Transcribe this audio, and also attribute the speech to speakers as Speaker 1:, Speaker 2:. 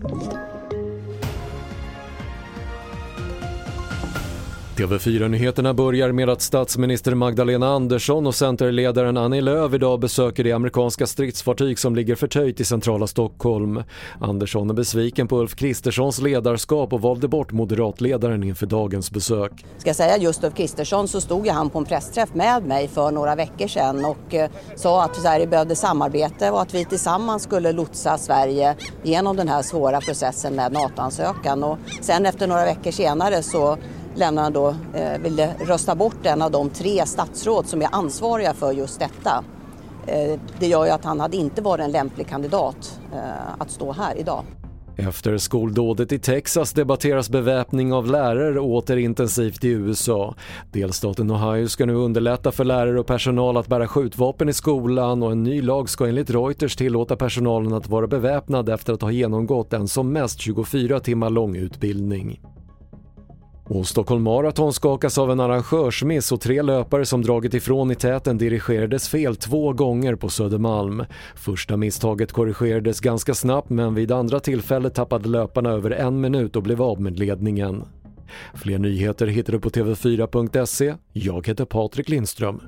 Speaker 1: Thank you. TV4-nyheterna börjar med att statsminister Magdalena Andersson och centerledaren Annie Lööf idag besöker det amerikanska stridsfartyg som ligger förtöjt i centrala Stockholm. Andersson är besviken på Ulf Kristerssons ledarskap och valde bort moderatledaren inför dagens besök.
Speaker 2: Ska jag säga just Ulf Kristersson så stod ju han på en pressträff med mig för några veckor sedan och eh, sa att Sverige behövde samarbete och att vi tillsammans skulle lotsa Sverige genom den här svåra processen med NATO-ansökan. Och sen efter några veckor senare så lämnade då, eh, ville rösta bort en av de tre statsråd som är ansvariga för just detta. Eh, det gör ju att han hade inte varit en lämplig kandidat eh, att stå här idag.
Speaker 1: Efter skoldådet i Texas debatteras beväpning av lärare åter intensivt i USA. Delstaten Ohio ska nu underlätta för lärare och personal att bära skjutvapen i skolan och en ny lag ska enligt Reuters tillåta personalen att vara beväpnad efter att ha genomgått en som mest 24 timmar lång utbildning. Och Stockholm Marathon skakas av en arrangörsmiss och tre löpare som dragit ifrån i täten dirigerades fel två gånger på Södermalm. Första misstaget korrigerades ganska snabbt men vid andra tillfället tappade löparna över en minut och blev av med ledningen. Fler nyheter hittar du på TV4.se. Jag heter Patrik Lindström.